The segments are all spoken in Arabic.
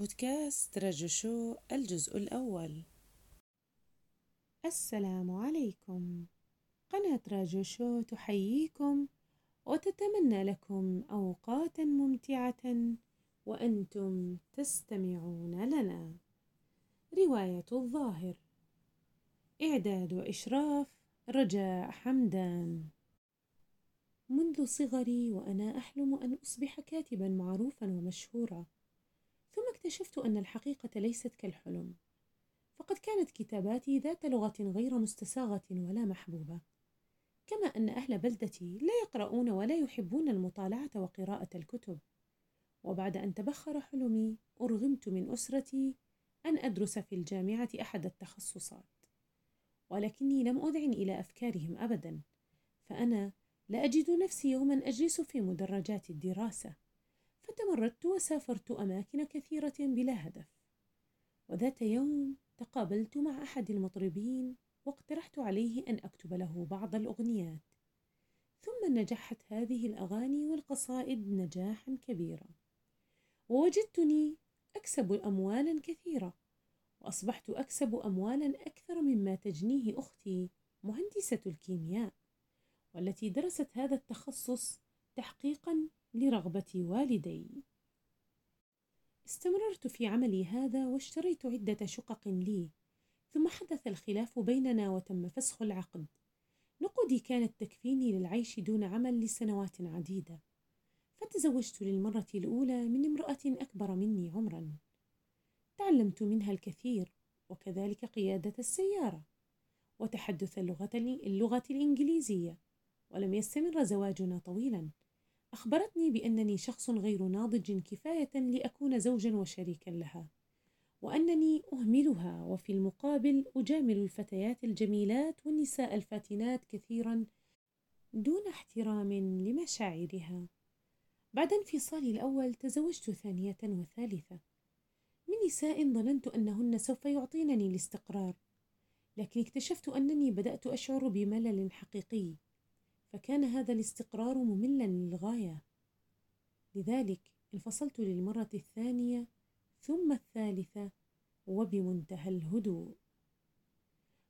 بودكاست رجو شو الجزء الأول. السلام عليكم. قناة راجو شو تحييكم وتتمنى لكم أوقاتا ممتعة وأنتم تستمعون لنا. رواية الظاهر. إعداد وإشراف رجاء حمدان. منذ صغري وأنا أحلم أن أصبح كاتبا معروفا ومشهورا. ثم اكتشفت أن الحقيقة ليست كالحلم فقد كانت كتاباتي ذات لغة غير مستساغة ولا محبوبة كما أن أهل بلدتي لا يقرؤون ولا يحبون المطالعة وقراءة الكتب وبعد أن تبخر حلمي أرغمت من أسرتي أن أدرس في الجامعة أحد التخصصات ولكني لم أذعن إلى أفكارهم أبدا فأنا لا أجد نفسي يوما أجلس في مدرجات الدراسة. فتمردت وسافرت أماكن كثيرة بلا هدف. وذات يوم تقابلت مع أحد المطربين واقترحت عليه أن أكتب له بعض الأغنيات. ثم نجحت هذه الأغاني والقصائد نجاحا كبيرا. ووجدتني أكسب أموالا كثيرة وأصبحت أكسب أموالا أكثر مما تجنيه أختي مهندسة الكيمياء والتي درست هذا التخصص تحقيقا لرغبة والدي. استمررت في عملي هذا واشتريت عدة شقق لي ثم حدث الخلاف بيننا وتم فسخ العقد. نقودي كانت تكفيني للعيش دون عمل لسنوات عديدة. فتزوجت للمرة الأولى من امرأة أكبر مني عمرا. تعلمت منها الكثير وكذلك قيادة السيارة وتحدث اللغة, اللغة الإنجليزية ولم يستمر زواجنا طويلا. أخبرتني بأنني شخص غير ناضج كفاية لأكون زوجا وشريكا لها وأنني أهملها وفي المقابل أجامل الفتيات الجميلات والنساء الفاتنات كثيرا دون احترام لمشاعرها. بعد انفصالي الأول تزوجت ثانية وثالثة. من نساء ظننت أنهن سوف يعطينني الاستقرار لكن اكتشفت أنني بدأت أشعر بملل حقيقي. فكان هذا الاستقرار مملا للغاية. لذلك انفصلت للمرة الثانية ثم الثالثة وبمنتهى الهدوء.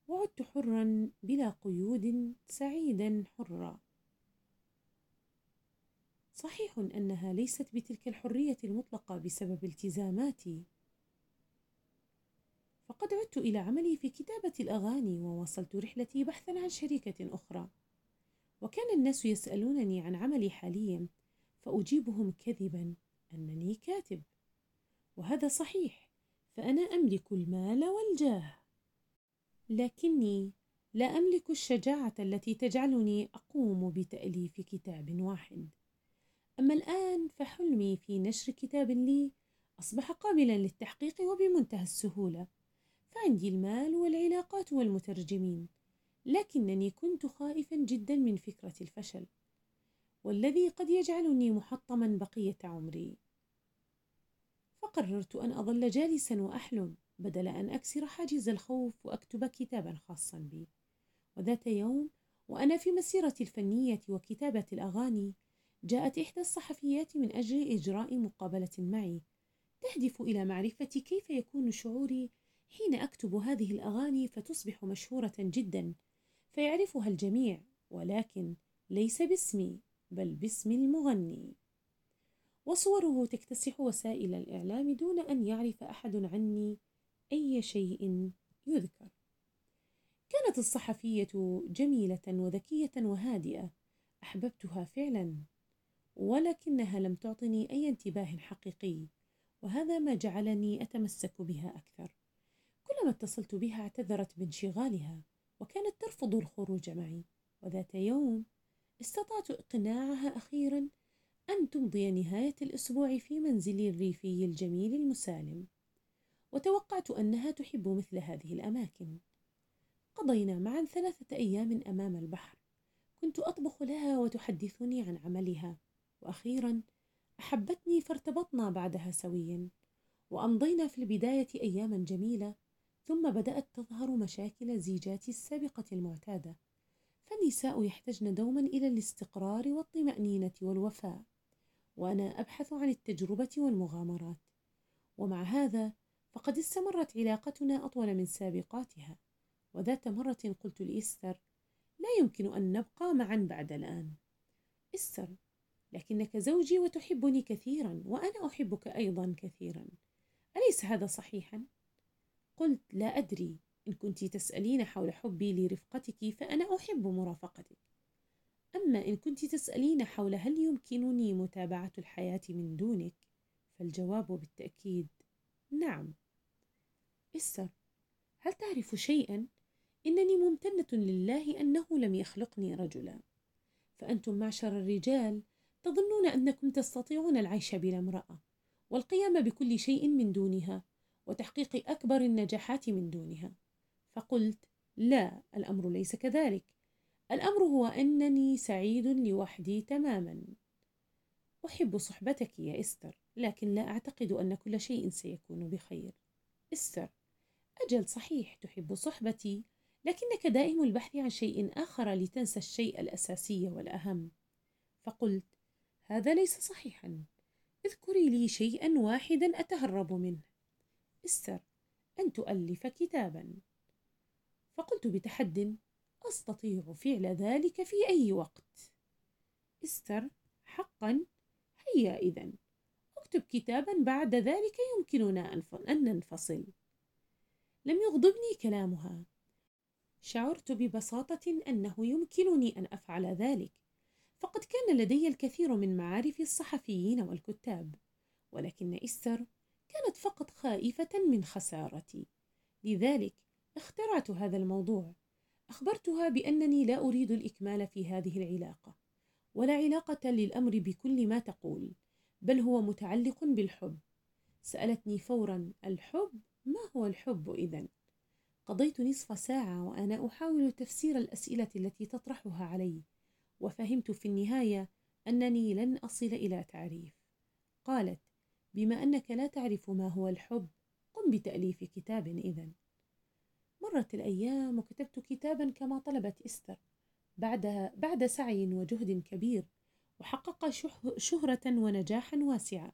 وعدت حرا بلا قيود سعيدا حرا. صحيح أنها ليست بتلك الحرية المطلقة بسبب التزاماتي. فقد عدت إلى عملي في كتابة الأغاني وواصلت رحلتي بحثا عن شريكه أخرى. وكان الناس يسألونني عن عملي حاليا فأجيبهم كذبا أنني كاتب. وهذا صحيح فأنا أملك المال والجاه. لكني لا أملك الشجاعة التي تجعلني أقوم بتأليف كتاب واحد. أما الآن فحلمي في نشر كتاب لي أصبح قابلا للتحقيق وبمنتهى السهولة. فعندي المال والعلاقات والمترجمين. لكنني كنت خائفا جدا من فكرة الفشل والذي قد يجعلني محطما بقية عمري. فقررت أن أظل جالسا وأحلم بدل أن أكسر حاجز الخوف وأكتب كتابا خاصا بي. وذات يوم وأنا في مسيرتي الفنية وكتابة الأغاني جاءت إحدى الصحفيات من أجل إجراء مقابلة معي تهدف إلى معرفة كيف يكون شعوري حين أكتب هذه الأغاني فتصبح مشهورة جدا. فيعرفها الجميع ولكن ليس باسمي بل باسم المغني. وصوره تكتسح وسائل الإعلام دون أن يعرف أحد عني أي شيء يذكر. كانت الصحفية جميلة وذكية وهادئة. أحببتها فعلا ولكنها لم تعطني أي انتباه حقيقي وهذا ما جعلني أتمسك بها أكثر. كلما اتصلت بها اعتذرت بانشغالها. وكانت ترفض الخروج معي. وذات يوم استطعت إقناعها أخيرا أن تمضي نهاية الأسبوع في منزلي الريفي الجميل المسالم. وتوقعت أنها تحب مثل هذه الأماكن. قضينا معا ثلاثة أيام أمام البحر. كنت أطبخ لها وتحدثني عن عملها. وأخيرا أحبتني فارتبطنا بعدها سويا. وأمضينا في البداية أياما جميلة ثم بدأت تظهر مشاكل زيجاتي السابقة المعتادة. فالنساء يحتجن دوما إلى الاستقرار والطمأنينة والوفاء وأنا أبحث عن التجربة والمغامرات. ومع هذا فقد استمرت علاقتنا أطول من سابقاتها. وذات مرة قلت لإستر لا يمكن أن نبقى معا بعد الآن. إستر لكنك زوجي وتحبني كثيرا وأنا أحبك أيضا كثيرا. أليس هذا صحيحا؟ قلت لا أدري. إن كنت تسألين حول حبي لرفقتك فأنا أحب مرافقتك. أما إن كنت تسألين حول هل يمكنني متابعة الحياة من دونك فالجواب بالتأكيد نعم. إستر هل تعرف شيئا؟ إنني ممتنة لله أنه لم يخلقني رجلا. فأنتم معشر الرجال تظنون أنكم تستطيعون العيش بلا امرأة والقيام بكل شيء من دونها. وتحقيق أكبر النجاحات من دونها. فقلت لا الأمر ليس كذلك. الأمر هو أنني سعيد لوحدي تماما. أحب صحبتك يا إستر لكن لا أعتقد أن كل شيء سيكون بخير. إستر أجل صحيح تحب صحبتي لكنك دائم البحث عن شيء آخر لتنسى الشيء الأساسي والأهم. فقلت هذا ليس صحيحا. اذكري لي شيئا واحدا أتهرب منه. استر أن تؤلف كتابا. فقلت بتحد أستطيع فعل ذلك في أي وقت. استر حقا. هيا إذا. اكتب كتابا بعد ذلك يمكننا أن ننفصل. لم يغضبني كلامها. شعرت ببساطة أنه يمكنني أن أفعل ذلك. فقد كان لدي الكثير من معارف الصحفيين والكتاب. ولكن إستر كانت فقط خائفة من خسارتي. لذلك اخترعت هذا الموضوع. أخبرتها بأنني لا أريد الإكمال في هذه العلاقة ولا علاقة للأمر بكل ما تقول بل هو متعلق بالحب. سألتني فورا الحب؟ ما هو الحب إذن؟ قضيت نصف ساعة وأنا أحاول تفسير الأسئلة التي تطرحها علي وفهمت في النهاية أنني لن أصل إلى تعريف. قالت بما أنك لا تعرف ما هو الحب قم بتأليف كتاب إذن. مرت الأيام وكتبت كتابا كما طلبت إستر. بعد بعد سعي وجهد كبير وحقق شهرة ونجاحا واسعا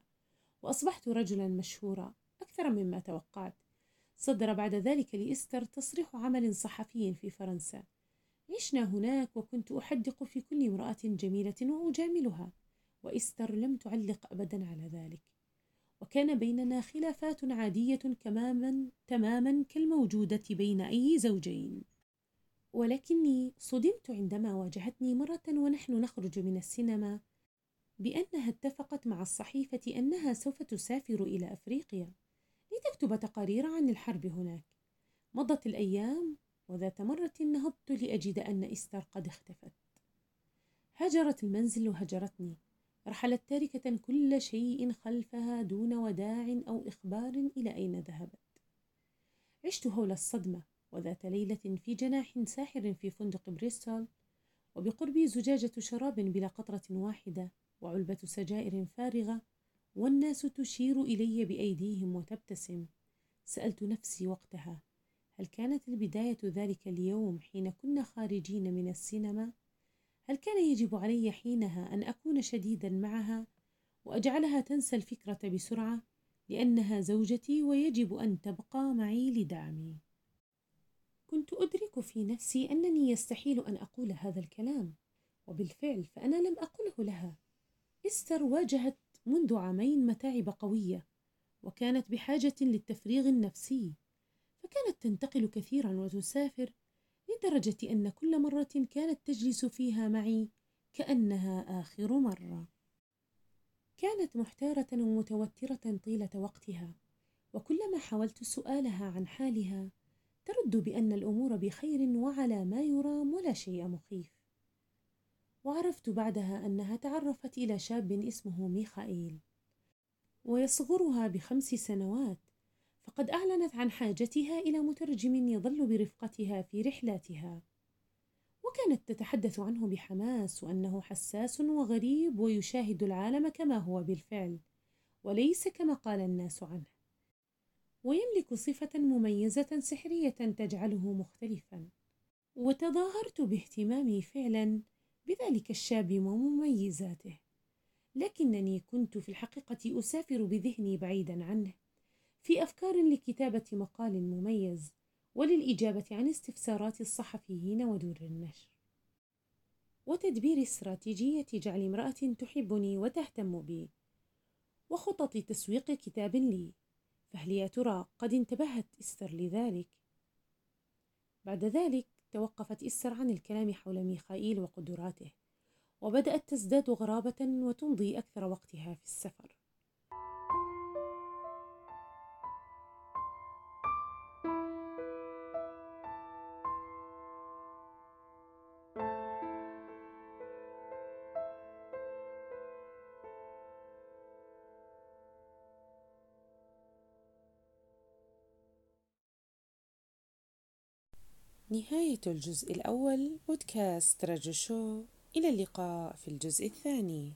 وأصبحت رجلا مشهورا أكثر مما توقعت. صدر بعد ذلك لإستر تصريح عمل صحفي في فرنسا. عشنا هناك وكنت أحدق في كل امرأة جميلة وأجاملها. وإستر لم تعلق أبدا على ذلك. وكان بيننا خلافات عادية تماما تماما كالموجودة بين أي زوجين. ولكني صدمت عندما واجهتني مرة ونحن نخرج من السينما بأنها اتفقت مع الصحيفة أنها سوف تسافر إلى أفريقيا لتكتب تقارير عن الحرب هناك. مضت الأيام وذات مرة نهضت لأجد أن إستر قد اختفت. هجرت المنزل وهجرتني. رحلت تاركة كل شيء خلفها دون وداع أو إخبار إلى أين ذهبت عشت هول الصدمة وذات ليلة في جناح ساحر في فندق بريستول وبقربي زجاجة شراب بلا قطرة واحدة وعلبة سجائر فارغة والناس تشير إلي بأيديهم وتبتسم سألت نفسي وقتها هل كانت البداية ذلك اليوم حين كنا خارجين من السينما؟ هل كان يجب علي حينها أن أكون شديدا معها وأجعلها تنسى الفكرة بسرعة لأنها زوجتي ويجب أن تبقى معي لدعمي؟ كنت أدرك في نفسي أنني يستحيل أن أقول هذا الكلام وبالفعل فأنا لم أقله لها إستر واجهت منذ عامين متاعب قوية وكانت بحاجة للتفريغ النفسي فكانت تنتقل كثيرا وتسافر لدرجة أن كل مرة كانت تجلس فيها معي كأنها آخر مرة. كانت محتارة ومتوترة طيلة وقتها وكلما حاولت سؤالها عن حالها ترد بأن الأمور بخير وعلى ما يرام ولا شيء مخيف. وعرفت بعدها أنها تعرفت إلى شاب اسمه ميخائيل ويصغرها بخمس سنوات. فقد أعلنت عن حاجتها إلى مترجم يظل برفقتها في رحلاتها. وكانت تتحدث عنه بحماس وأنه حساس وغريب ويشاهد العالم كما هو بالفعل وليس كما قال الناس عنه. ويملك صفة مميزة سحرية تجعله مختلفا. وتظاهرت باهتمامي فعلا بذلك الشاب ومميزاته. لكنني كنت في الحقيقة أسافر بذهني بعيدا عنه. في أفكار لكتابة مقال مميز وللإجابة عن استفسارات الصحفيين ودور النشر. وتدبير استراتيجية جعل امرأة تحبني وتهتم بي. وخطط تسويق كتاب لي. فهل يا ترى قد انتبهت إستر لذلك؟ بعد ذلك توقفت إستر عن الكلام حول ميخائيل وقدراته وبدأت تزداد غرابة وتمضي أكثر وقتها في السفر. نهاية الجزء الأول بودكاست رجو شو. إلى اللقاء في الجزء الثاني.